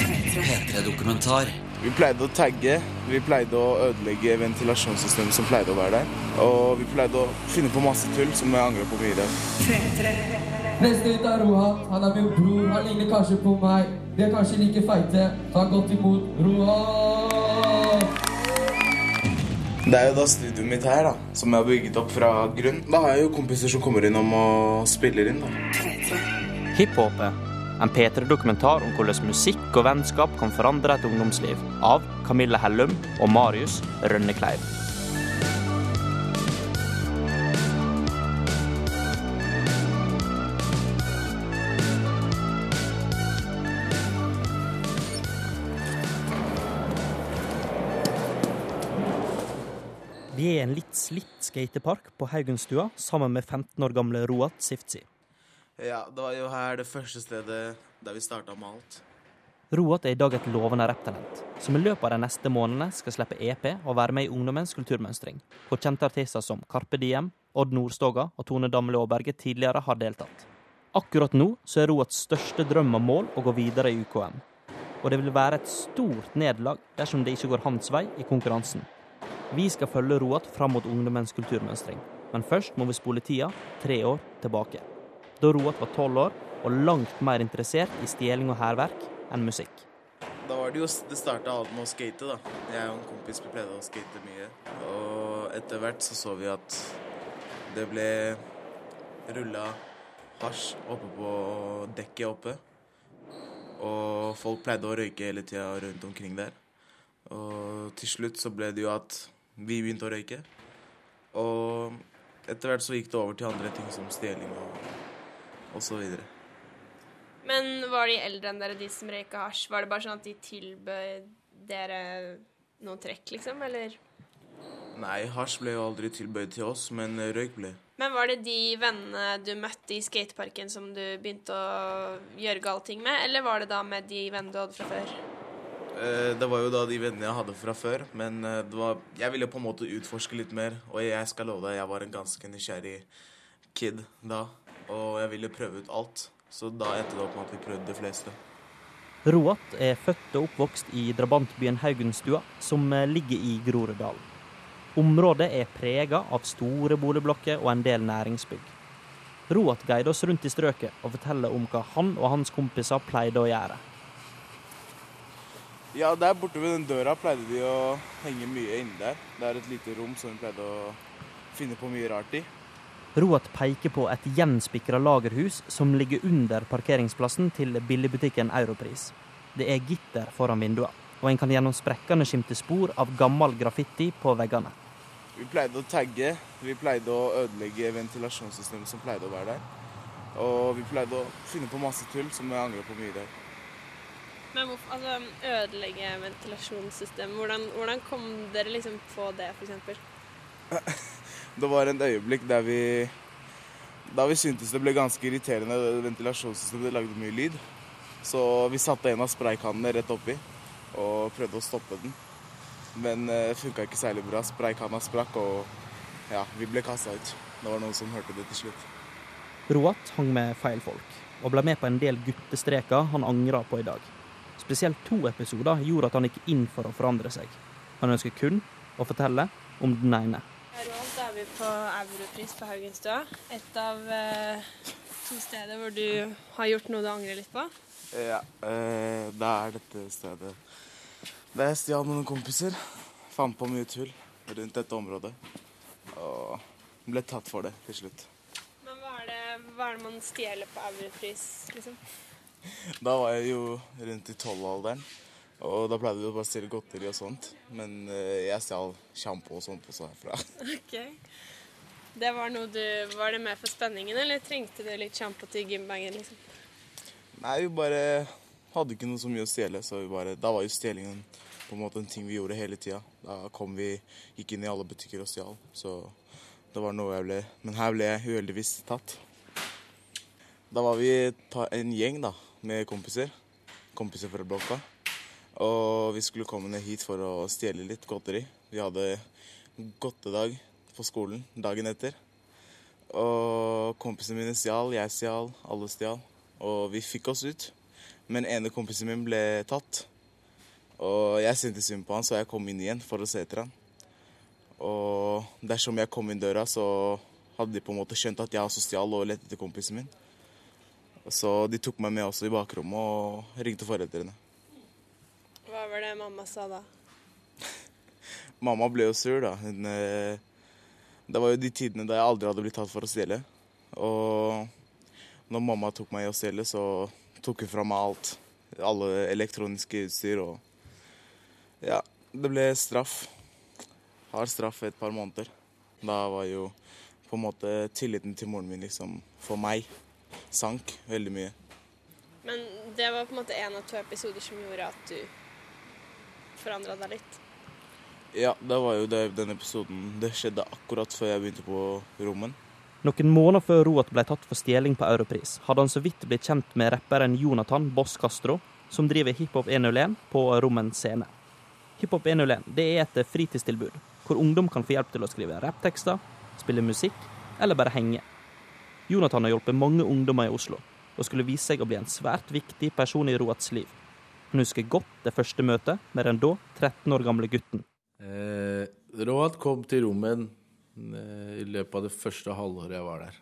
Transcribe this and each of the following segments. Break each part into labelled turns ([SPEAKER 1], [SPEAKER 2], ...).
[SPEAKER 1] P3-dokumentar.
[SPEAKER 2] Vi pleide å tagge, vi pleide å ødelegge ventilasjonssystemet som pleide å være der. Og vi pleide å finne på masse tull som jeg angrer på mye i dag.
[SPEAKER 3] Neste ut er Rohat. Han er min bror. Han ligner kanskje på meg. De er kanskje like feite. Ta godt imot Rohat!
[SPEAKER 2] Det er jo da studioet mitt her, da, som jeg har bygget opp fra grunn. Da har jeg jo kompiser som kommer innom og spiller inn, da.
[SPEAKER 4] Hiphopet. En P3-dokumentar om hvordan musikk og vennskap kan forandre et ungdomsliv. Av Camilla Hellum og Marius Rønnekleiv. Vi er i en litt slitt skatepark på Haugenstua sammen med 15 år gamle Roat Siftsi.
[SPEAKER 2] Ja, det var jo her det første stedet der vi starta med alt.
[SPEAKER 4] Roat er i dag et lovende rapptalent, som i løpet av de neste månedene skal slippe EP og være med i Ungdommens kulturmønstring, hvor kjente artister som Carpe Diem, Odd Nordstoga og Tone Damli Aaberge tidligere har deltatt. Akkurat nå så er Roats største drøm og mål å gå videre i UKM. Og det vil være et stort nederlag dersom det ikke går hans vei i konkurransen. Vi skal følge Roat fram mot Ungdommens kulturmønstring, men først må vi spole tida tre år tilbake. Da Roat var tolv år og langt mer interessert i stjeling og hærverk enn musikk.
[SPEAKER 2] Da var det jo Det starta alt med å skate, da. Jeg og en kompis pleide å skate mye. Og etter hvert så så vi at det ble rulla hasj oppe på dekket oppe. Og folk pleide å røyke hele tida rundt omkring der. Og til slutt så ble det jo at vi begynte å røyke. Og etter hvert så gikk det over til andre ting som stjeling og, videre.
[SPEAKER 5] Men var de eldre enn dere, de som røyka hasj? Var det bare sånn at de tilbød dere noen trekk, liksom, eller?
[SPEAKER 2] Nei, hasj ble jo aldri tilbøyd til oss, men røyk ble.
[SPEAKER 5] Men var det de vennene du møtte i skateparken som du begynte å gjøre gale ting med, eller var det da med de vennene du hadde fra før?
[SPEAKER 2] Eh, Det var jo da de vennene jeg hadde fra før, men eh, var, jeg ville på en måte utforske litt mer. Og jeg skal love deg, jeg var en ganske nysgjerrig kid da, og jeg ville prøve ut alt. Så da endte det opp med at vi prøvde de fleste.
[SPEAKER 4] Roat er født og oppvokst i drabantbyen Haugenstua, som eh, ligger i Groruddalen. Området er prega av store boligblokker og en del næringsbygg. Roat guider oss rundt i strøket og forteller om hva han og hans kompiser pleide å gjøre.
[SPEAKER 2] Ja, der borte ved den døra pleide de å henge mye inne der. Det er et lite rom som de pleide å finne på mye rart i.
[SPEAKER 4] Roat peker på et gjenspikra lagerhus som ligger under parkeringsplassen til billigbutikken Europris. Det er gitter foran vinduene, og en kan gjennom sprekkene skimte spor av gammel graffiti på veggene.
[SPEAKER 2] Vi pleide å tagge, vi pleide å ødelegge ventilasjonssystemet som pleide å være der. Og vi pleide å finne på masse tull som jeg angrer på mye i dag.
[SPEAKER 5] Men hvorfor, altså, ødelegge ventilasjonssystemet, hvordan, hvordan kom dere liksom på det, eksempel?
[SPEAKER 2] Det var en øyeblikk der vi Da vi syntes det ble ganske irriterende, ventilasjonssystemet lagde mye lyd. Så vi satte en av spraykannene rett oppi og prøvde å stoppe den. Men det funka ikke særlig bra. Spraykanna sprakk, og ja, vi ble kasta ut. Det var noen som hørte det til slutt.
[SPEAKER 4] Roat hang med feil folk, og ble med på en del guttestreker han angrer på i dag. Spesielt to episoder gjorde at han gikk inn for å forandre seg. Han ønsker kun å fortelle om den ene.
[SPEAKER 5] Er vi på Europris på Haugenstua. Et av eh, to steder hvor du har gjort noe du angrer litt på.
[SPEAKER 2] Ja, eh, det er dette stedet. Det jeg stjal med noen kompiser. Fant på mye tull rundt dette området. Og ble tatt for det til slutt.
[SPEAKER 5] Men hva er det, hva er det man stjeler på Europris, liksom?
[SPEAKER 2] Da var jeg jo rundt i tolvalderen, og da pleide vi å bare stjele godteri og sånt. Men eh, jeg stjal sjampo og sånt også herfra.
[SPEAKER 5] Ok. Det var noe du Var det med for spenningen, eller trengte du litt sjampo til gymbagen, liksom?
[SPEAKER 2] Nei, vi bare hadde ikke noe så mye å stjele, så vi bare, da var jo stjelingen på en måte en ting vi gjorde hele tida. Da kom vi, gikk inn i alle butikker og stjal, så det var noe jeg ble Men her ble jeg uheldigvis tatt. Da var vi en gjeng da, med kompiser. Kompiser fra blokka. Og vi skulle komme ned hit for å stjele litt godteri. Vi hadde godtedag på skolen dagen etter. Og kompisene mine stjal, jeg stjal, alle stjal. Og vi fikk oss ut. Men ene kompisen min ble tatt. Og jeg syntes synd på han, så jeg kom inn igjen for å se etter han. Og dersom jeg kom inn døra, så hadde de på en måte skjønt at jeg var stjal og lette etter kompisen min. Så de tok meg med også i bakrommet og ringte foreldrene.
[SPEAKER 5] Var det mamma sa da?
[SPEAKER 2] Mamma ble jo sur, da. Hun, eh, det var jo de tidene da jeg aldri hadde blitt tatt for å stjele. Og når mamma tok meg i å stjele, så tok hun fra meg alt. Alle elektroniske utstyr og Ja, det ble straff. Hard straff et par måneder. Da var jo på en måte tilliten til moren min liksom for meg sank veldig mye.
[SPEAKER 5] Men det var på en måte en av to episoder som gjorde at du forandra deg litt.
[SPEAKER 2] Ja, det var jo det, den episoden. Det skjedde akkurat før jeg begynte på rommen.
[SPEAKER 4] Noen måneder før Roat ble tatt for stjeling på Europris, hadde han så vidt blitt kjent med rapperen Jonathan Boss Castro, som driver Hiphop 101 på Rommen scene. Hiphop 101 det er et fritidstilbud hvor ungdom kan få hjelp til å skrive rapptekster, spille musikk eller bare henge. Jonathan har hjulpet mange ungdommer i Oslo, og skulle vise seg å bli en svært viktig person i Roats liv. Han husker godt det første møtet med den da 13 år gamle gutten.
[SPEAKER 1] Eh, Roat kom til rommen eh, i løpet av det første halvåret jeg var der.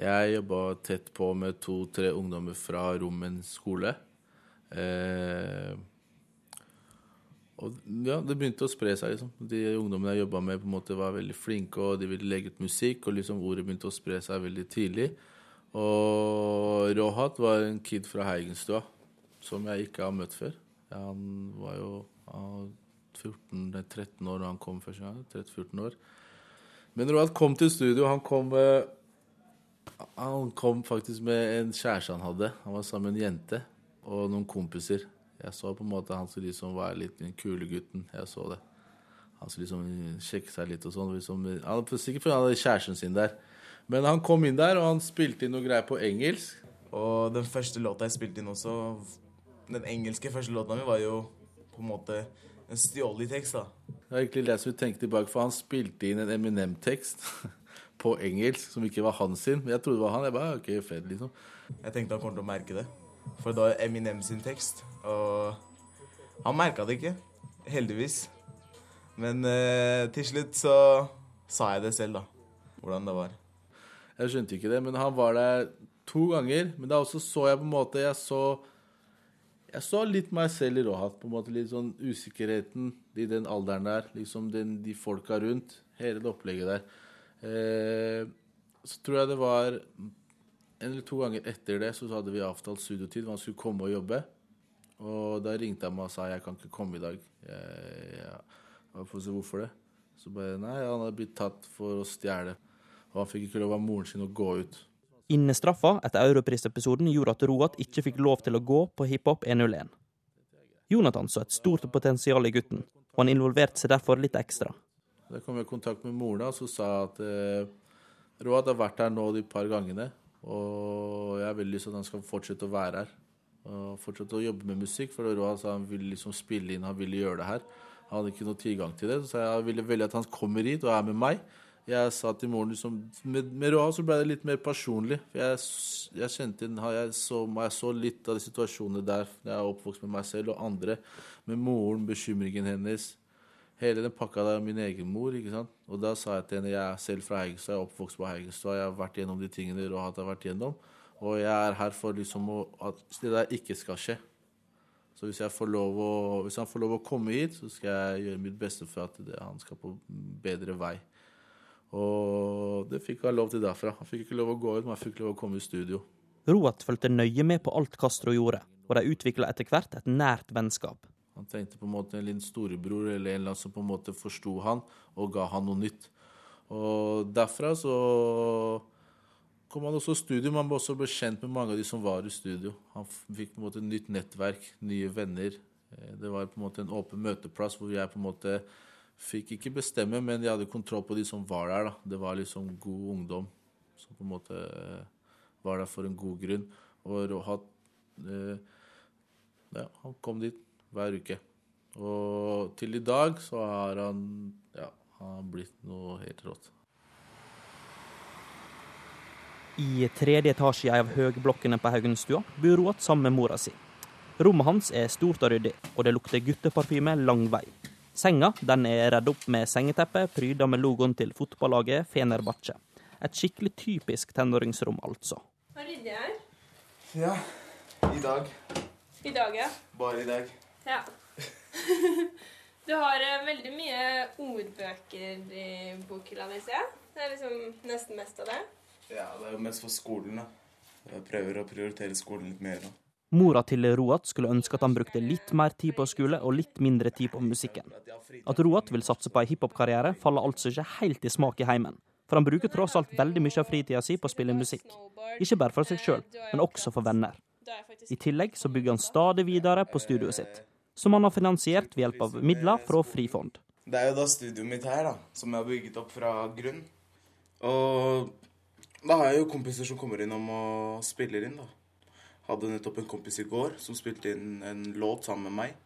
[SPEAKER 1] Jeg jobba tett på med to-tre ungdommer fra Rommen skole. Eh, og ja, det begynte å spre seg, liksom. De ungdommene jeg jobba med, på en måte var veldig flinke, og de ville legge ut musikk, og liksom ordet begynte å spre seg veldig tidlig. Og Rohat var en kid fra Heigenstua som jeg ikke har møtt før. Han var jo 14-13 år da han kom første gang. 13-14 år. Men Roald kom til studio. Han kom, eh, han kom faktisk med en kjæreste han hadde. Han var sammen med en jente og noen kompiser. Jeg så på en måte han som liksom var litt den kule gutten. Jeg så det. Han skulle liksom sjekke seg litt og sånn. Liksom, han, sikkert fordi han hadde kjæresten sin der. Men han kom inn der, og han spilte inn noe greier på engelsk.
[SPEAKER 2] Og den første låta jeg spilte inn også, den engelske første låta mi, var jo på en måte en stjålet tekst, da.
[SPEAKER 1] Det var egentlig det som vi tenkte tilbake, for han spilte inn en Eminem-tekst på engelsk som ikke var hans sin. Jeg trodde det var han. Jeg bare, ok, fed, liksom.
[SPEAKER 2] Jeg tenkte han kom til å merke det. For det var Eminem sin tekst. Og han merka det ikke. Heldigvis. Men eh, til slutt så sa jeg det selv, da. Hvordan det var.
[SPEAKER 1] Jeg skjønte ikke det, men han var der to ganger. Men da også så jeg på en måte Jeg så, jeg så litt meg selv i Rohat. På en måte Litt sånn usikkerheten i den alderen der. Liksom den, de folka rundt. Hele det opplegget der. Eh, så tror jeg det var en eller to ganger etter det så hadde vi avtalt studiotid. hvor Han skulle komme og jobbe. Og da ringte han meg og sa jeg kan ikke komme i dag. Jeg, jeg, hvorfor det? Så bare Nei, han hadde blitt tatt for å stjele. Og han fikk ikke lov av moren sin å gå ut.
[SPEAKER 4] Innestraffa etter Europris-episoden gjorde at Roat ikke fikk lov til å gå på Hiphop 101. Jonathan så et stort potensial i gutten, og han involverte seg derfor litt ekstra.
[SPEAKER 1] Da kom jeg i kontakt med moren som sa at eh, Roat har vært her nå de par gangene. Og jeg har veldig lyst til at han skal fortsette å være her. Og fortsette å jobbe med musikk. For Roat sa han ville liksom spille inn, han ville gjøre det her. Han hadde ikke noe tilgang til det. Så jeg ville veldig at han kommer hit og er med meg. Jeg sa til moren liksom, Med, med Roa så ble det litt mer personlig. For jeg, jeg kjente jeg så, jeg så litt av de situasjonene der jeg er oppvokst med meg selv og andre. Med moren, bekymringen hennes. Hele den pakka der min egen mor. ikke sant? Og da sa jeg til henne jeg er selv fra Heigenstua, jeg er oppvokst på Heigenstua. Jeg har vært gjennom de tingene Roa har vært gjennom. Og jeg er her for liksom å, at det der ikke skal skje. Så hvis, å, hvis, han får lov å komme hit, så skal jeg gjøre mitt beste for at det, han skal på bedre vei. Og det fikk jeg lov til derfra. Han fikk ikke lov å gå ut, men han fikk lov å komme i studio.
[SPEAKER 4] Roat fulgte nøye med på alt Castro gjorde, og de utvikla etter hvert et nært vennskap.
[SPEAKER 1] Han tenkte på en måte en liten storebror eller en eller annen som på en måte forsto han og ga han noe nytt. Og derfra så kom han også i studio, men han ble også kjent med mange av de som var i studio. Han fikk på en måte et nytt nettverk, nye venner. Eh, det var på en måte en åpen møteplass hvor jeg på en måte fikk ikke bestemme, men de hadde kontroll på de som var der. da. Det var liksom god ungdom som på en måte eh, var der for en god grunn. Og Rohat eh, ja, han kom dit hver uke. Og til i dag så har han ja, han har blitt noe helt rått.
[SPEAKER 4] I tredje etasje av høgblokkene på Haugenstua bor Roat sammen med mora si. Rommet hans er stort og ryddig, og det lukter gutteparfyme lang vei. Senga den er redd opp med sengeteppe pryda med logoen til fotballaget Fenerbahçe. Et skikkelig typisk tenåringsrom, altså.
[SPEAKER 5] Hva rydder jeg her?
[SPEAKER 2] Ja, i dag.
[SPEAKER 5] I dag, ja.
[SPEAKER 2] Bare i dag.
[SPEAKER 5] Ja. Du har eh, veldig mye ordbøker i bokhylla di, ser jeg. Det er liksom nesten mest av det.
[SPEAKER 2] Ja, det er jo mest for skolen, da. Jeg prøver å prioritere skolen litt mer. da.
[SPEAKER 4] Mora til Roat skulle ønske at han brukte litt mer tid på skole og litt mindre tid på musikken. At Roat vil satse på ei hiphop-karriere, faller altså ikke helt i smak i heimen. For han bruker tross alt veldig mye av fritida si på å spille musikk. Ikke bare for seg sjøl, men også for venner. I tillegg så bygger han stadig videre på studioet sitt, som han har finansiert ved hjelp av midler fra Frifond.
[SPEAKER 2] Det er jo da studioet mitt her, da, som jeg har bygget opp fra grunn. Og da har jeg jo kompiser som kommer innom og spiller inn, da. Hadde nettopp en kompis i går som spilte inn en låt sammen med meg,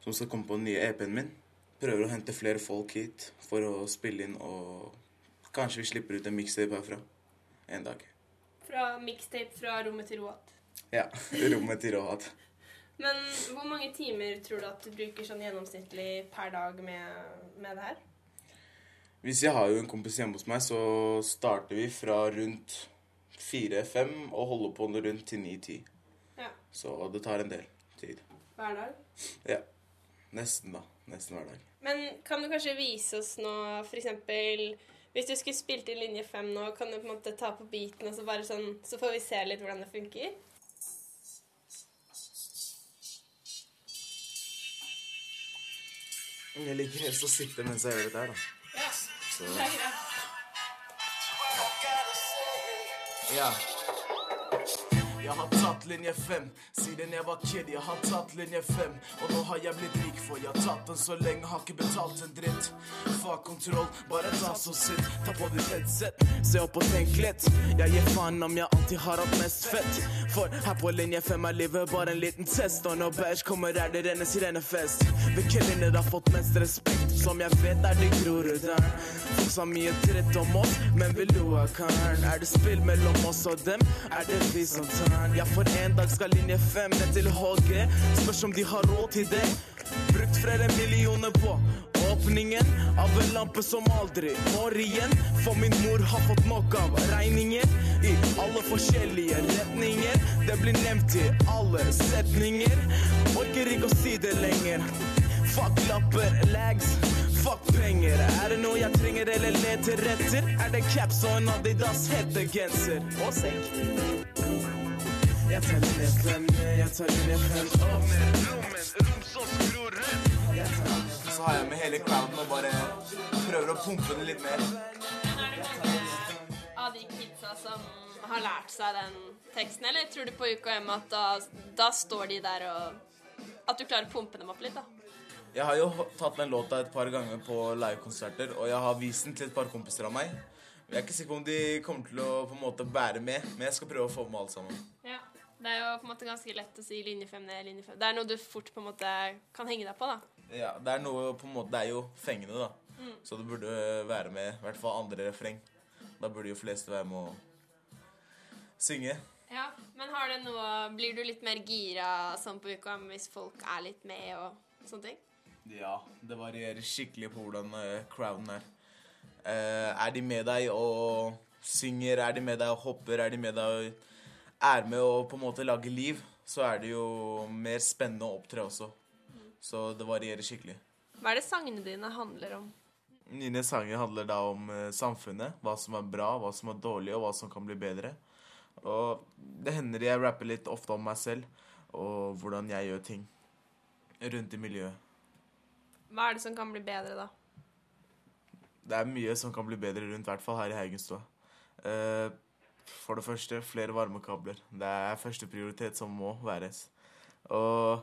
[SPEAKER 2] som skal komme på den nye EP-en min. Prøver å hente flere folk hit for å spille inn, og kanskje vi slipper ut en mixtape herfra en dag.
[SPEAKER 5] Fra mixtape fra rommet til Roat.
[SPEAKER 2] Ja. Rommet til Roat.
[SPEAKER 5] Men hvor mange timer tror du at du bruker sånn gjennomsnittlig per dag med, med det her?
[SPEAKER 2] Hvis jeg har jo en kompis hjemme hos meg, så starter vi fra rundt fire-fem og holder på rundt til ni-ti.
[SPEAKER 5] Ja.
[SPEAKER 2] Så det tar en del tid.
[SPEAKER 5] Hver dag?
[SPEAKER 2] Ja. Nesten, da. Nesten hver dag.
[SPEAKER 5] Men kan du kanskje vise oss nå, eksempel Hvis du skulle spilt inn linje fem nå, kan du på en måte ta på beaten, og så bare sånn Så får vi se litt hvordan det funker?
[SPEAKER 2] Jeg liker helst å sitte mens jeg gjør dette her, da.
[SPEAKER 5] Ja.
[SPEAKER 2] Så
[SPEAKER 5] Det er greit.
[SPEAKER 2] Ja. Jeg har tatt linje fem siden jeg var kid. Jeg har tatt linje fem, og nå har jeg blitt rik, for jeg har tatt den så lenge, har ikke betalt en dritt. Fuck kontroll, bare ta så sitt. Ta på ditt headset, se opp og tenk litt. Jeg gir faen om jeg alltid har hatt mest fett. For her på linje fem er livet bare en liten test. Og når bæsj kommer, er det rene sirenefest. Hvilke linjer har fått mest respekt? Som jeg vet er det Groruddalen. Folk sa mye dritt om oss, men vi lo av karen. Er det spill mellom oss og dem, er det vi som tar. Ja, for en dag skal linje fem ned til HG. Spørs om de har råd til det. Brukt flere millioner på åpningen av en lampe som aldri når igjen. For min mor har fått nok av regninger i alle forskjellige retninger. Det blir nevnt i alle setninger. Orker ikke å si det lenger. Fuck lapper, lags, fuck penger. Er det noe jeg trenger eller leter etter? Er det caps og en Adidas hettegenser og sekk? Jeg tar linje fem, jeg teller ned fem opp. Så har jeg med hele crowden og bare prøver å pumpe det litt mer.
[SPEAKER 5] Er det mange av de kidsa som har lært seg den teksten, eller tror du på UKM at da, da står de der og At du klarer å pumpe dem opp litt, da?
[SPEAKER 2] Jeg har jo tatt den låta et par ganger på livekonserter, og jeg har vist den til et par kompiser av meg. Jeg er ikke sikker på om de kommer til å på en måte bære med, men jeg skal prøve å få med alle sammen.
[SPEAKER 5] Ja. Det er jo på en måte ganske lett å si linje fem ned, linje fem Det er noe du fort på en måte kan henge deg på, da.
[SPEAKER 2] Ja, det er noe på en måte Det er jo fengende, da. Så det burde være med i hvert fall andre refreng. Da burde jo flest være med å synge.
[SPEAKER 5] Ja, Men har det noe Blir du litt mer gira sånn på uka hvis folk er litt med og sånne ting?
[SPEAKER 2] Ja, det varierer skikkelig på hvordan eh, crowden er. Uh, er de med deg og synger, er de med deg og hopper, er de med deg og er med å på en måte lage liv, så er det jo mer spennende å opptre også. Så det varierer skikkelig.
[SPEAKER 5] Hva er det sangene dine handler om?
[SPEAKER 2] Mine sanger handler da om eh, samfunnet. Hva som er bra, hva som er dårlig, og hva som kan bli bedre. Og det hender jeg rapper litt ofte om meg selv, og hvordan jeg gjør ting rundt i miljøet.
[SPEAKER 5] Hva er det som kan bli bedre, da?
[SPEAKER 2] Det er mye som kan bli bedre rundt, i hvert fall her i Haugenstua. Eh, for det første, flere varmekabler. Det er første prioritet som må væres. Og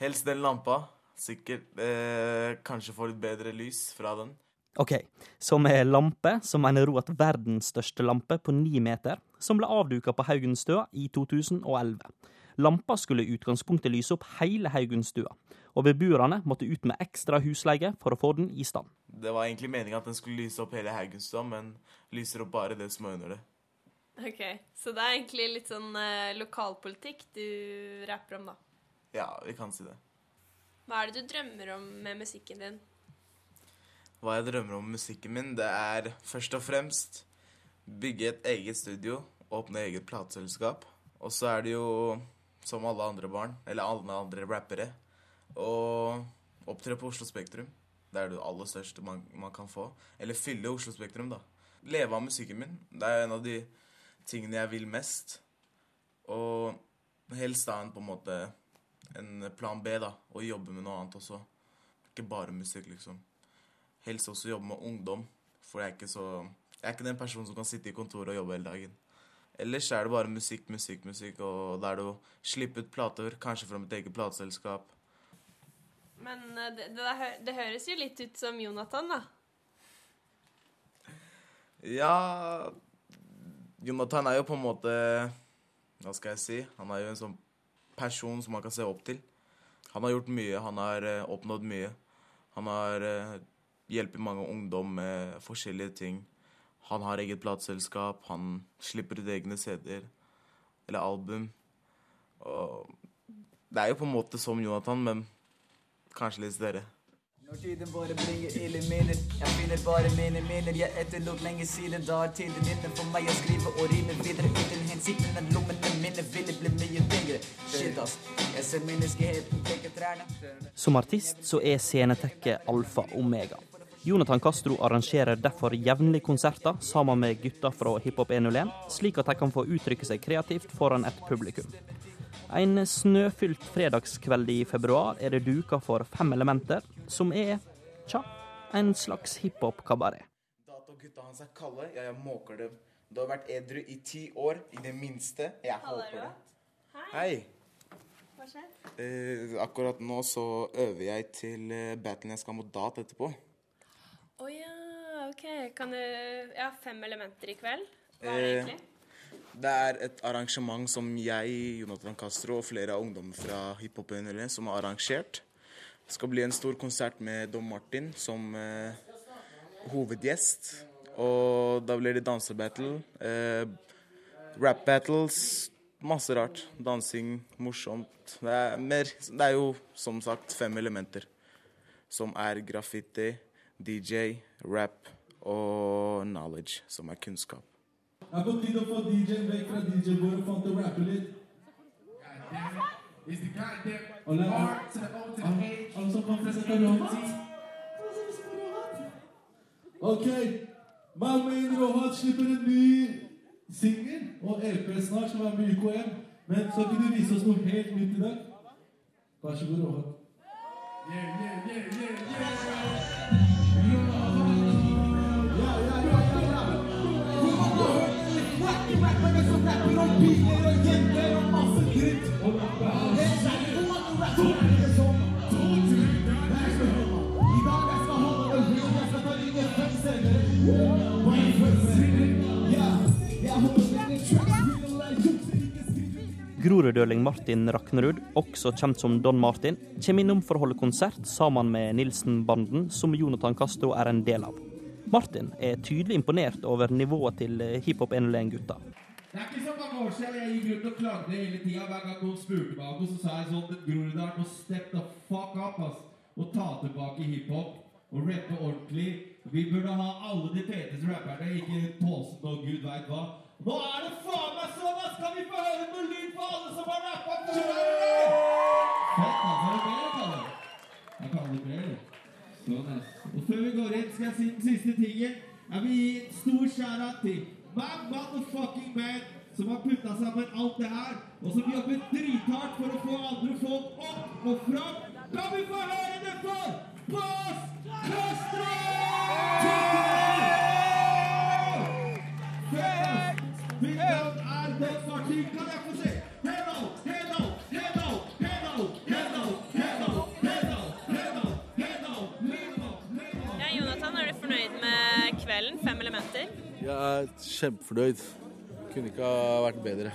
[SPEAKER 2] helst den lampa. Sikkert eh, kanskje få litt bedre lys fra den.
[SPEAKER 4] Ok, så med lampe så mener Roat verdens største lampe på ni meter, som ble avduka på Haugenstua i 2011. Lampa skulle i utgangspunktet lyse opp hele Haugenstua, og beboerne måtte ut med ekstra husleie for å få den i stand.
[SPEAKER 2] Det var egentlig meninga at den skulle lyse opp hele Haugenstua, men lyser opp bare det som er under det.
[SPEAKER 5] Ok, Så det er egentlig litt sånn eh, lokalpolitikk du rapper om, da.
[SPEAKER 2] Ja, vi kan si det.
[SPEAKER 5] Hva er det du drømmer om med musikken din?
[SPEAKER 2] Hva jeg drømmer om med musikken min, det er først og fremst bygge et eget studio, åpne eget plateselskap. Og så er det jo, som alle andre barn, eller alle andre rappere, å opptre på Oslo Spektrum. Det er det aller største man, man kan få. Eller fylle Oslo Spektrum, da. Leve av musikken min. Det er en av de tingene jeg vil mest. Og helst da en på en måte en plan B, da. Og jobbe med noe annet også. Ikke bare musikk, liksom. Helst også jobbe med ungdom. For jeg er ikke så Jeg er ikke den personen som kan sitte i kontoret og jobbe hele dagen. Ellers er det bare musikk, musikk, musikk, og da er det å slippe ut plater, kanskje fra mitt eget plateselskap.
[SPEAKER 5] Men eh, det, det, det høres jo litt ut som Jonathan, da.
[SPEAKER 2] Ja Jonathan er jo på en måte Hva skal jeg si? Han er jo en sånn person som man kan se opp til. Han har gjort mye, han har eh, oppnådd mye. Han har uh, hjulpet mange ungdom med forskjellige ting. Han har eget plateselskap, han slipper ut egne CD-er eller album. Og det er jo på en måte som Jonathan, men kanskje litt større.
[SPEAKER 6] Når tiden bare bringer ille minner Jeg finner bare mine minner. Jeg etterlot lenge siden Da er tiden inne for meg å skrive og rime videre. Uten hensikten at lommene mine ville bli mye tyngre. Shit ass, jeg ser menneskeheten trekke trærne.
[SPEAKER 4] Som artist så er scenetekket alfa omega. Jonathan Castro arrangerer derfor jevnlig konserter sammen med gutta fra Hiphop 101, slik at de kan få uttrykke seg kreativt foran et publikum. En snøfylt fredagskveld i februar er det duka for Fem elementer, som er, tja, en slags hiphop-kabaret.
[SPEAKER 2] Datogutta hans er kalde. Ja, jeg måker dem. Du har vært edru i ti år, i det minste. Jeg håper det. Hei.
[SPEAKER 5] Hva skjer?
[SPEAKER 2] Eh, akkurat nå så øver jeg til eh, battlen jeg skal mot Dat etterpå.
[SPEAKER 5] Å ja, OK. Kan du Ja, fem elementer i kveld? Hva er det
[SPEAKER 2] Eh,
[SPEAKER 5] egentlig?
[SPEAKER 2] Det er et arrangement som jeg, Jonathan Castro og flere av ungdommene fra Hiphop NLE som har arrangert. Det skal bli en stor konsert med Dom Martin som eh, hovedgjest. Og da blir det dansebattle, eh, rap battles, masse rart. Dansing, morsomt. Det er, mer, det er jo som sagt fem elementer. Som er graffiti, DJ, rap og knowledge, som er kunnskap.
[SPEAKER 7] Det er på tide å få DJ-en vekk fra DJ-bordet og få han til å rappe litt.
[SPEAKER 8] The O to
[SPEAKER 7] Ok, Malmøyen Rohat slipper en ny singel og EP snart, som er med UKM. Men skal ikke du vise oss noe helt nytt i dag? Vær så god, Rohat.
[SPEAKER 8] Yeah, yeah, yeah, yeah, yeah.
[SPEAKER 7] Ja.
[SPEAKER 4] Groruddøling Martin Raknerud, også kjent som Don Martin, kommer innom for å holde konsert sammen med Nilsen-banden, som Jonathan Castro er en del av. Martin er tydelig imponert over nivået til eh, hiphop 101-gutta.
[SPEAKER 7] Det er ikke så mange år siden jeg gikk rundt og klagde hele tida. Hver gang noen spurte meg om det, så sa jeg sånn Groruddalen må step the fuck up, ass. Og ta tilbake hiphop. Og rappe ordentlig. Vi burde ha alle de feteste rapperne, ikke Tåsen og gud veit hva. Nå er det faen meg sånn, ass! Kan vi få høre noe lyd på alle som har rappa før? Fett, ass. Er det mer, Kalle? Jeg kaller det mer. Sånn, ass. Og før vi går inn, skal jeg si den siste tingen. Jeg vil gi en stor skjæra til hver motherfucking man som har putta sammen alt det her, og som jobber drithardt for å få andre folk opp og fram. Kan vi få høre det for Post Castro! Fett! Mitt navn er Don Martin. Kan jeg få se? Hello, hello, hello, hello, hello, hello, hello, hello, hello, hello, hello.
[SPEAKER 5] Ja, Jonathan, er du fornøyd med kvelden? Fem elementer?
[SPEAKER 1] Jeg er kjempefornøyd. Kunne ikke ha vært bedre.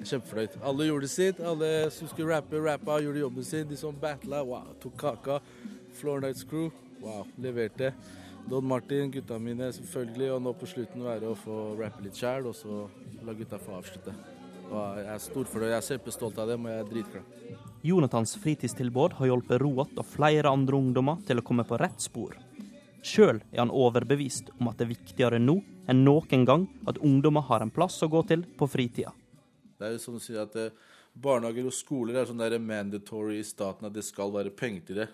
[SPEAKER 1] Kjempefornøyd. Alle gjorde sitt. Alle som skulle rappe, rappa, gjorde jobben sin. De som battla, wow, tok kaka. Floor Nights Crew, wow, leverte. Don Martin, gutta mine selvfølgelig. Og nå på slutten være å få rappe litt sjæl, og så La gutta få avslutte. Og jeg er stor for det, Jeg er kjempestolt av dem, og jeg er dritglad.
[SPEAKER 4] Jonathans fritidstilbud har hjulpet Roat og flere andre ungdommer til å komme på rett spor. Sjøl er han overbevist om at det er viktigere nå enn noen gang at ungdommer har en plass å gå til på fritida.
[SPEAKER 1] Det er jo sånn å si at eh, barnehager og skoler er sånn der mandatory i staten at det skal være penger til det.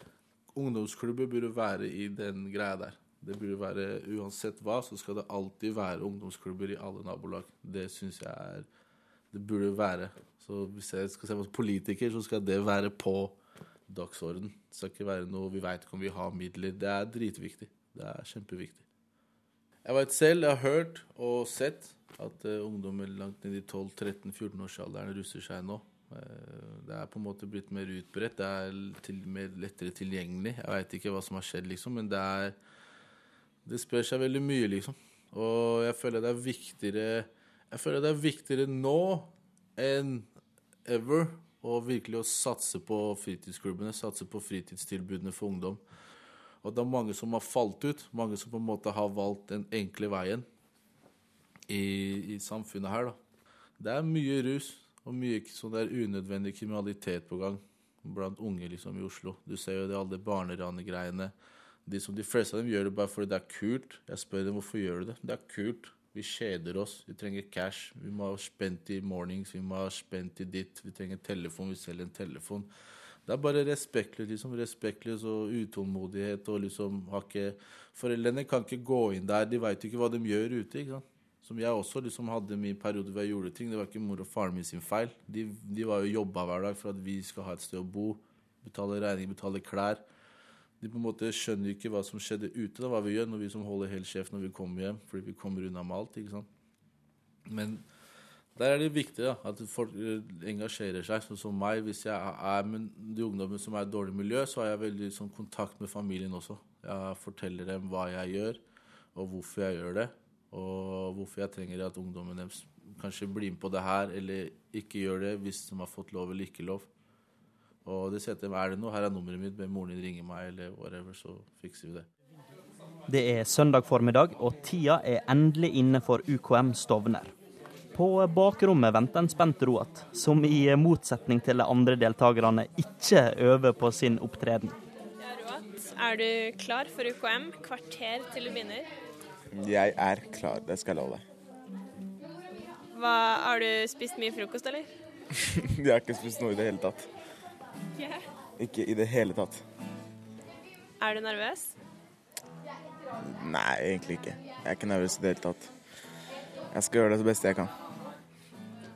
[SPEAKER 1] Ungdomsklubber burde være i den greia der. Det burde være Uansett hva, så skal det alltid være ungdomsklubber i alle nabolag. Det syns jeg er Det burde være. Så hvis jeg skal se på politiker, så skal det være på dagsorden. Det skal ikke være noe vi veit ikke om vi har midler. Det er dritviktig. Det er kjempeviktig. Jeg vet selv, jeg har hørt og sett at uh, ungdommer langt ned i 12-13-14-årsalderen russer seg nå. Uh, det er på en måte blitt mer utbredt, det er til, mer lettere tilgjengelig. Jeg veit ikke hva som har skjedd, liksom, men det er Det spør seg veldig mye, liksom. Og jeg føler det er viktigere Jeg føler det er viktigere nå enn ever å virkelig å satse på fritidsklubbene, satse på fritidstilbudene for ungdom. Og det er mange som har falt ut. Mange som på en måte har valgt den enkle veien i, i samfunnet her, da. Det er mye rus og mye sånn der unødvendig kriminalitet på gang blant unge liksom i Oslo. Du ser jo det alle barneranegreiene. De, som, de fleste av dem gjør det bare fordi det er kult. Jeg spør dem hvorfor gjør du det. Det er kult. Vi kjeder oss. Vi trenger cash. Vi må ha spent i mornings. Vi må ha spent i ditt. Vi trenger telefon. Vi selger en telefon. Det er bare respektløst, liksom. Og utålmodighet og liksom har ikke Foreldrene kan ikke gå inn der. De veit ikke hva de gjør ute. ikke sant? Som jeg også liksom hadde min periode hvor jeg gjorde ting. Det var ikke mor og faren min sin feil. De, de var jo jobba hver dag for at vi skal ha et sted å bo. Betale regninger, betale klær. De på en måte skjønner ikke hva som skjedde ute, da, hva vi gjør når vi som holder helt kjeft når vi kommer hjem, fordi vi kommer unna med alt. ikke sant? Men der er det viktig da, at folk eh, engasjerer seg, sånn som meg. Hvis jeg er med de ungdommene som er i dårlig miljø, så har jeg veldig sånn, kontakt med familien også. Jeg forteller dem hva jeg gjør, og hvorfor jeg gjør det. Og hvorfor jeg trenger at ungdommen deres kanskje blir med på det her, eller ikke gjør det hvis de har fått lov eller ikke lov. Og det sier til meg er det noe, her er nummeret mitt, men moren din ringer meg, eller whatever, så fikser vi det.
[SPEAKER 4] Det er søndag formiddag, og tida er endelig inne for UKM Stovner. På bakrommet venter en spent Roat, som i motsetning til de andre deltakerne ikke øver på sin opptreden.
[SPEAKER 5] Ja, Roat, er du klar for UKM? Kvarter til du begynner.
[SPEAKER 2] Jeg er klar, det skal jeg love deg.
[SPEAKER 5] Hva, har du spist mye frokost, eller?
[SPEAKER 2] Jeg har ikke spist noe i det hele tatt.
[SPEAKER 5] Yeah.
[SPEAKER 2] Ikke i det hele tatt.
[SPEAKER 5] Er du nervøs?
[SPEAKER 2] Nei, egentlig ikke. Jeg er ikke nervøs i det hele tatt. Jeg skal gjøre det så beste jeg kan.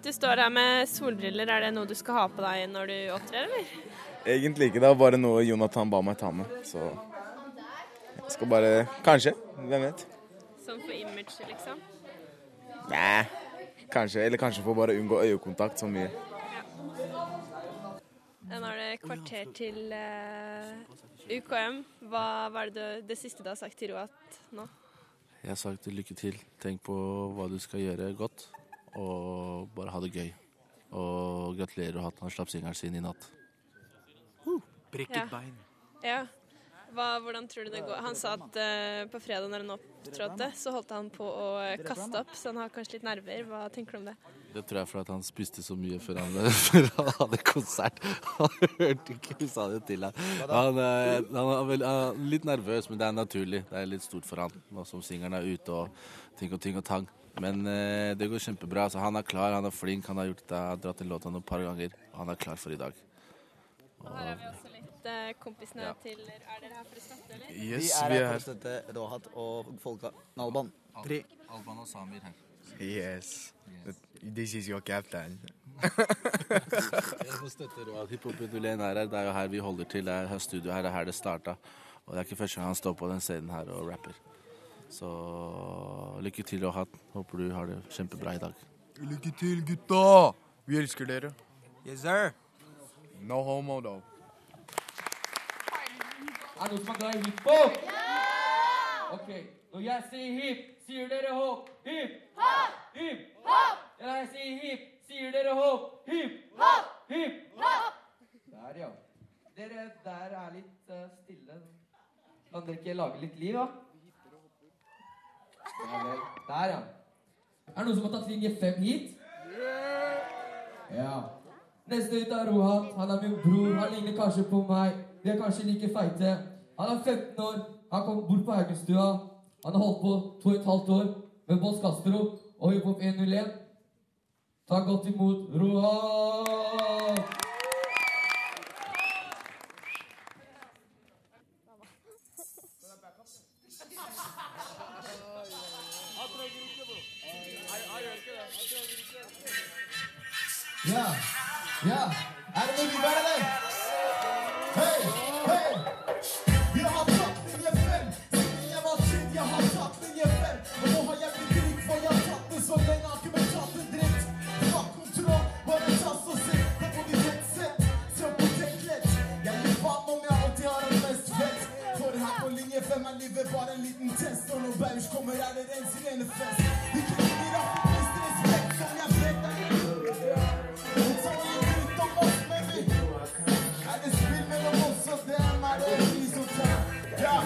[SPEAKER 5] Du står her med solbriller. Er det noe du skal ha på deg når du opptrer, eller?
[SPEAKER 2] Egentlig ikke. Det var bare noe Jonathan ba meg ta med, så jeg skal bare Kanskje. Hvem vet?
[SPEAKER 5] Sånn for image, liksom?
[SPEAKER 2] Nei, kanskje. Eller kanskje for bare å unngå øyekontakt så mye.
[SPEAKER 5] Nå er det kvarter til eh, UKM. Hva var det, det siste du har sagt til Roat nå?
[SPEAKER 1] Jeg har sagt lykke til. Tenk på hva du skal gjøre godt, og bare ha det gøy. Og gratulerer med at han slapp singelen sin i natt.
[SPEAKER 9] Brekket
[SPEAKER 5] Ja.
[SPEAKER 9] bein.
[SPEAKER 5] Ja. Hva, hvordan tror du det går? Han sa at uh, på fredag når han opptrådte, så holdt han på å kaste opp, så han har kanskje litt nerver. Hva tenker du om det?
[SPEAKER 1] Det tror jeg fordi han spiste så mye før han, før han hadde konsert. Han hørte ikke vi sa det til han. Han, eh, han er han er litt nervøs, men det er naturlig. Det er litt stort for han nå som singelen er ute og ting og ting og tang. Men eh, det går kjempebra. Så han er klar, han er flink, han har gjort det, dratt en låt noen et par ganger. Og han er klar for i dag.
[SPEAKER 5] Og her er vi også eh, kompisene til Er dere her for å støtte, eller?
[SPEAKER 9] Yes,
[SPEAKER 10] vi er
[SPEAKER 9] vi
[SPEAKER 10] her
[SPEAKER 9] er
[SPEAKER 10] for å støtte Rohat og folka Nalban.
[SPEAKER 9] Tre.
[SPEAKER 1] Alban og Samir her.
[SPEAKER 9] Yes. This is your captain.
[SPEAKER 1] Jeg får støtte Roald. Hiphop er her. Det er jo her vi holder til. Det er her studio her, det er her det starta. Og det er ikke første gang han står på den scenen her og rapper. Så lykke til, Rohat. Håper du har det kjempebra i dag.
[SPEAKER 9] Lykke til, gutta! Vi elsker dere.
[SPEAKER 10] Yes, sir.
[SPEAKER 9] No homo, though.
[SPEAKER 3] Er det noen som er glad i hiphop? Ok, når jeg sier hip, sier dere hopp. Hip, hopp, hip, hopp. Når jeg sier hip, sier dere hopp. Hip, hopp, hip, hopp. Der, ja. Dere der er litt uh, stille. Kan dere ikke lage litt liv, da? Ja vel. Der, ja. Er det noen som har tatt linje fem hit? Ja. Neste ut er Rohat. Han er min bror. Han ligner kanskje på meg. Vi er kanskje like feite. Han er 15 år. Han kom bort på Haugenstua. Han har holdt på to og et halvt år med Bås Castro og Hiphop 101. Ta godt imot Rohat!
[SPEAKER 11] Ja, ja. Er det mye bedre, eller? Hei, hei! Jeg har tatt fem. Siden jeg var sint, jeg har tatt linje fem. Og nå har jeg blitt rik, for jeg har tatt det så lenge. Har ikke tatt en dritt. Fuck kontroll, bare tass og sitt. Det får de rett sett. så på teklet. Jeg gir faen om jeg alltid har det mest fett. For her på linje fem er livet bare en liten test. Og når Baus kommer, er det ren sirenefest. Ikke Vi av mister respekt Ja,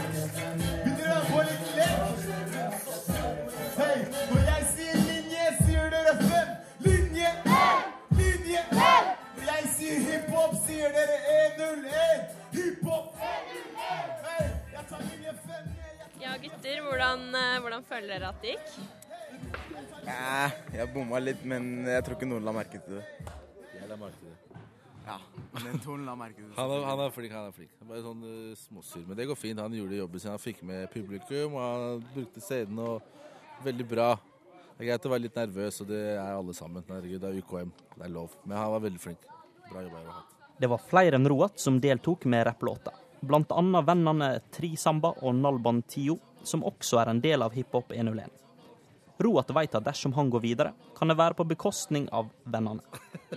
[SPEAKER 11] begynner å få litt lett? Hei, når jeg sier linje, sier dere fem. Linje 1, linje 1. Når jeg sier hiphop, sier dere 101. Hiphop 101. Hei, jeg tar linje 5.
[SPEAKER 5] Ja, gutter, hvordan, eh, hvordan føler dere at det gikk?
[SPEAKER 2] Nei, jeg bomma litt, men jeg tror ikke noen la merke til det.
[SPEAKER 1] Jeg la merke til det.
[SPEAKER 2] Men Torn la merke til det.
[SPEAKER 1] Han er, han er flink, han er flink. Bare sånn uh, småsur. Men det går fint. Han gjorde jobben sin. Han fikk med publikum, og han brukte scenen og veldig bra. Det er greit å være litt nervøs, og det er alle sammen. Herregud, det er UKM. Det er lov. Men han var veldig flink. Bra jobba. Johan.
[SPEAKER 4] Det var flere enn Roat som deltok med rapplåter. Blant annet vennene Tri Samba og Nalban Tio, som også er en del av Hiphop 101. Roat vet at dersom han går videre, kan det være på bekostning av vennene.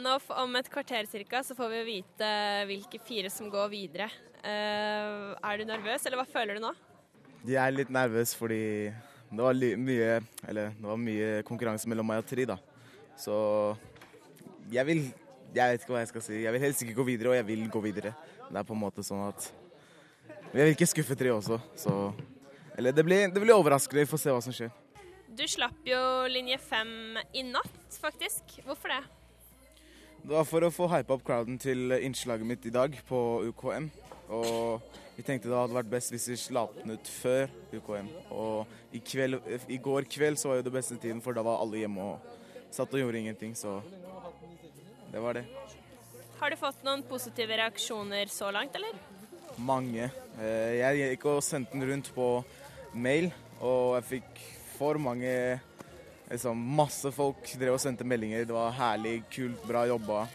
[SPEAKER 5] Nå Om et kvarter cirka, så får vi vite hvilke fire som går videre. Uh, er du nervøs, eller hva føler du nå?
[SPEAKER 2] Jeg er litt nervøs fordi det var mye, eller, det var mye konkurranse mellom meg og Tri, da. Så jeg vil Jeg vet ikke hva jeg skal si. Jeg vil helst ikke gå videre, og jeg vil gå videre. Det er på en måte sånn at jeg vil ikke skuffe Tri også, så Eller det blir, det blir overraskende. Vi får se hva som skjer.
[SPEAKER 5] Du slapp jo linje fem i natt, faktisk. Hvorfor det?
[SPEAKER 2] Det var for å få hypa opp crowden til innslaget mitt i dag på UKM. Og vi tenkte det hadde vært best hvis vi slapp den ut før UKM. Og i, kveld, i går kveld så var jo det beste tiden, for da var alle hjemme og satt og gjorde ingenting. Så det var det.
[SPEAKER 5] Har du fått noen positive reaksjoner så langt, eller?
[SPEAKER 2] Mange. Eh, Jeg gikk og sendte den rundt på mail, og jeg fikk for mange liksom, Masse folk drev og sendte meldinger. Det var herlig, kult, bra jobba.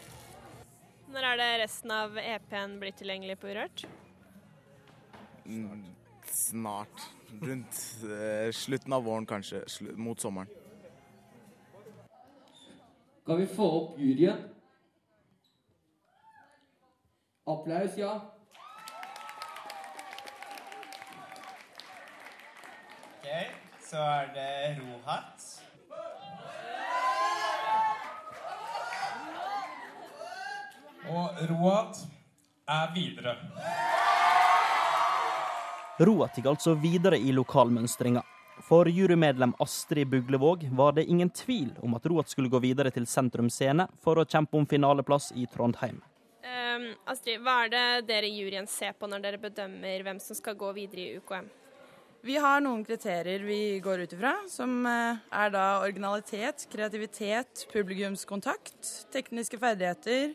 [SPEAKER 5] Når er det resten av EP-en blir tilgjengelig på Urørt?
[SPEAKER 2] Mm, Snart. Rundt eh, slutten av våren, kanskje. Sl mot sommeren.
[SPEAKER 3] Kan vi få opp juryen? Applaus, ja.
[SPEAKER 12] Ok, så er det Rohat.
[SPEAKER 13] Og Roat er videre.
[SPEAKER 4] Roat gikk altså videre i lokalmønstringa. For jurymedlem Astrid Buglevåg var det ingen tvil om at Roat skulle gå videre til Sentrum Scene for å kjempe om finaleplass i Trondheim.
[SPEAKER 5] Um, Astrid, hva er det dere i juryen ser på når dere bedømmer hvem som skal gå videre i UKM?
[SPEAKER 14] Vi har noen kriterier vi går ut ifra, som eh, er da originalitet, kreativitet, publikumskontakt, tekniske ferdigheter,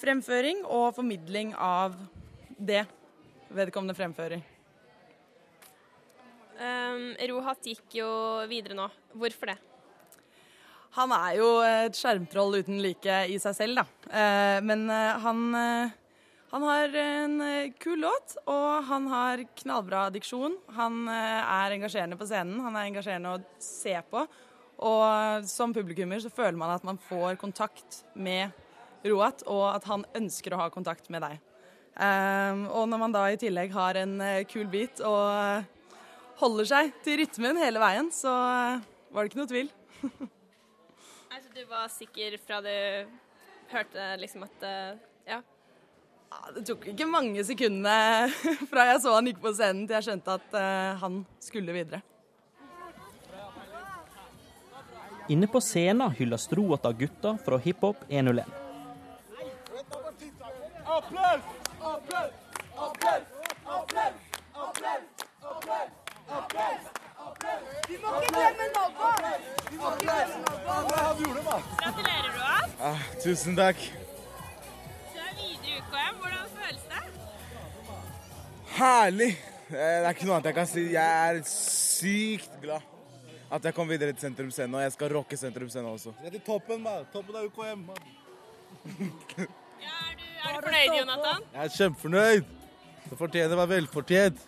[SPEAKER 14] fremføring og formidling av det vedkommende fremfører.
[SPEAKER 5] Um, Rohat gikk jo videre nå. Hvorfor det?
[SPEAKER 14] Han er jo et skjermtroll uten like i seg selv, da. Eh, Men eh, han, han har en eh, kul låt, og han har knallbra diksjon. Han eh, er engasjerende på scenen, han er engasjerende å se på. Og som publikummer så føler man at man får kontakt med Roat, og at han ønsker å ha kontakt med deg. Eh, Og når man da i tillegg har en eh, kul beat og eh, holder seg til rytmen hele veien, så eh, var det ikke noe tvil.
[SPEAKER 5] Altså, du var sikker fra du hørte liksom at uh, Ja.
[SPEAKER 14] Det tok ikke mange sekundene fra jeg så han gikk på scenen til jeg skjønte at eh, han skulle videre.
[SPEAKER 4] Inne på scenen hylles Roat av gutter fra Hiphop 101.
[SPEAKER 11] Applaus! Applaus! Applaus! Applaus! Applaus! Applaus! Applaus! Vi må ikke glemme noe! Vi må ikke glemme noe!
[SPEAKER 5] Gratulerer, du
[SPEAKER 2] Ah, tusen takk. Herlig. Eh, Det er ikke noe annet jeg kan si. Jeg er sykt glad at jeg kom videre til Sentrum Scene, og jeg skal rocke Sentrum Scene også.
[SPEAKER 1] Jeg er til toppen, man. Toppen av UKM. mann.
[SPEAKER 5] Er du fornøyd, Jonathan?
[SPEAKER 1] Jeg er kjempefornøyd. Det fortjener å være velfortjent.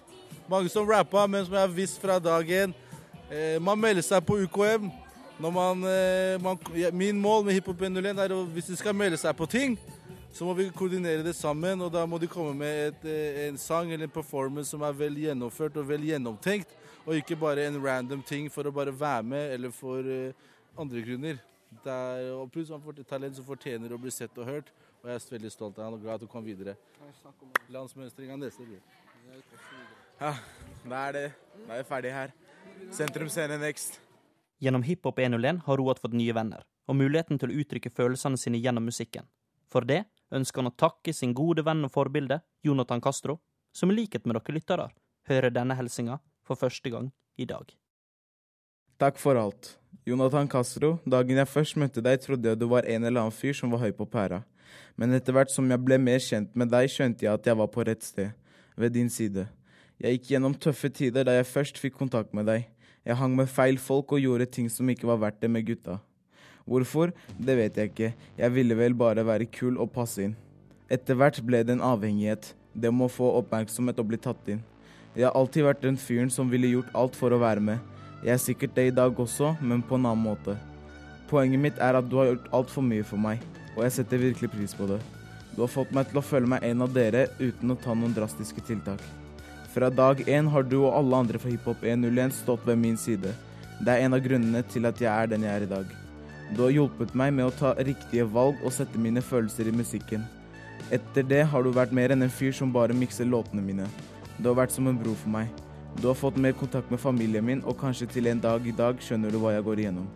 [SPEAKER 1] Mange som rappa, men som jeg har visst fra dag én. Eh, man melder seg på UKM. Når man, eh, man, ja, min mål med Hiphop 01 er å hvis de skal melde seg på ting, så må vi koordinere det sammen. Og da må de komme med et, eh, en sang eller en performance som er vel gjennomført og vel gjennomtenkt. Og ikke bare en random ting for å bare være med eller for eh, andre grunner. Det er, og pluss han får talent som fortjener å bli sett og hørt. Og jeg er veldig stolt av han og glad at du kom videre. Landsmønstring av neste blir.
[SPEAKER 2] Ja, da er det. Da er vi ferdig her. Sentrum Scene next.
[SPEAKER 4] Gjennom Hiphop 101 har Roat fått nye venner, og muligheten til å uttrykke følelsene sine gjennom musikken. For det ønsker han å takke sin gode venn og forbilde, Jonathan Castro, som i likhet med dere lyttere hører denne hilsinga for første gang i dag.
[SPEAKER 2] Takk for alt. Jonathan Castro, dagen jeg først møtte deg, trodde jeg du var en eller annen fyr som var høy på pæra. Men etter hvert som jeg ble mer kjent med deg, skjønte jeg at jeg var på rett sted, ved din side. Jeg gikk gjennom tøffe tider da jeg først fikk kontakt med deg. Jeg hang med feil folk og gjorde ting som ikke var verdt det med gutta. Hvorfor? Det vet jeg ikke. Jeg ville vel bare være kul og passe inn. Etter hvert ble det en avhengighet. Det må få oppmerksomhet og bli tatt inn. Jeg har alltid vært den fyren som ville gjort alt for å være med. Jeg er sikkert det i dag også, men på en annen måte. Poenget mitt er at du har gjort altfor mye for meg, og jeg setter virkelig pris på det. Du har fått meg til å føle meg en av dere uten å ta noen drastiske tiltak. Fra dag én har du og alle andre fra Hiphop 101 stått ved min side. Det er en av grunnene til at jeg er den jeg er i dag. Du har hjulpet meg med å ta riktige valg og sette mine følelser i musikken. Etter det har du vært mer enn en fyr som bare mikser låtene mine. Du har vært som en bror for meg. Du har fått mer kontakt med familien min, og kanskje til en dag i dag skjønner du hva jeg går igjennom.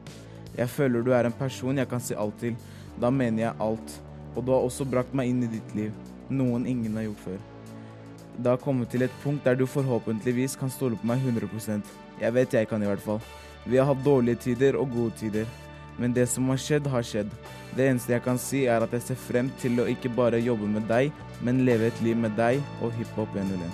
[SPEAKER 2] Jeg føler du er en person jeg kan si alt til. Da mener jeg alt. Og du har også brakt meg inn i ditt liv. Noen ingen har gjort før. Det har kommet til et punkt der du forhåpentligvis kan stole på meg 100% Jeg vet jeg kan i hvert fall. Vi har hatt dårlige tider og gode tider. Men det som har skjedd, har skjedd. Det eneste jeg kan si, er at jeg ser frem til å ikke bare jobbe med deg, men leve et liv med deg og Hiphop 101.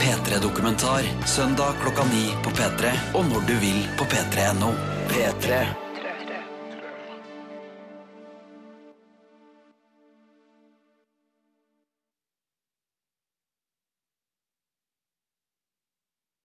[SPEAKER 15] P3-dokumentar søndag klokka ni på P3 og når du vil på p3.no. P3.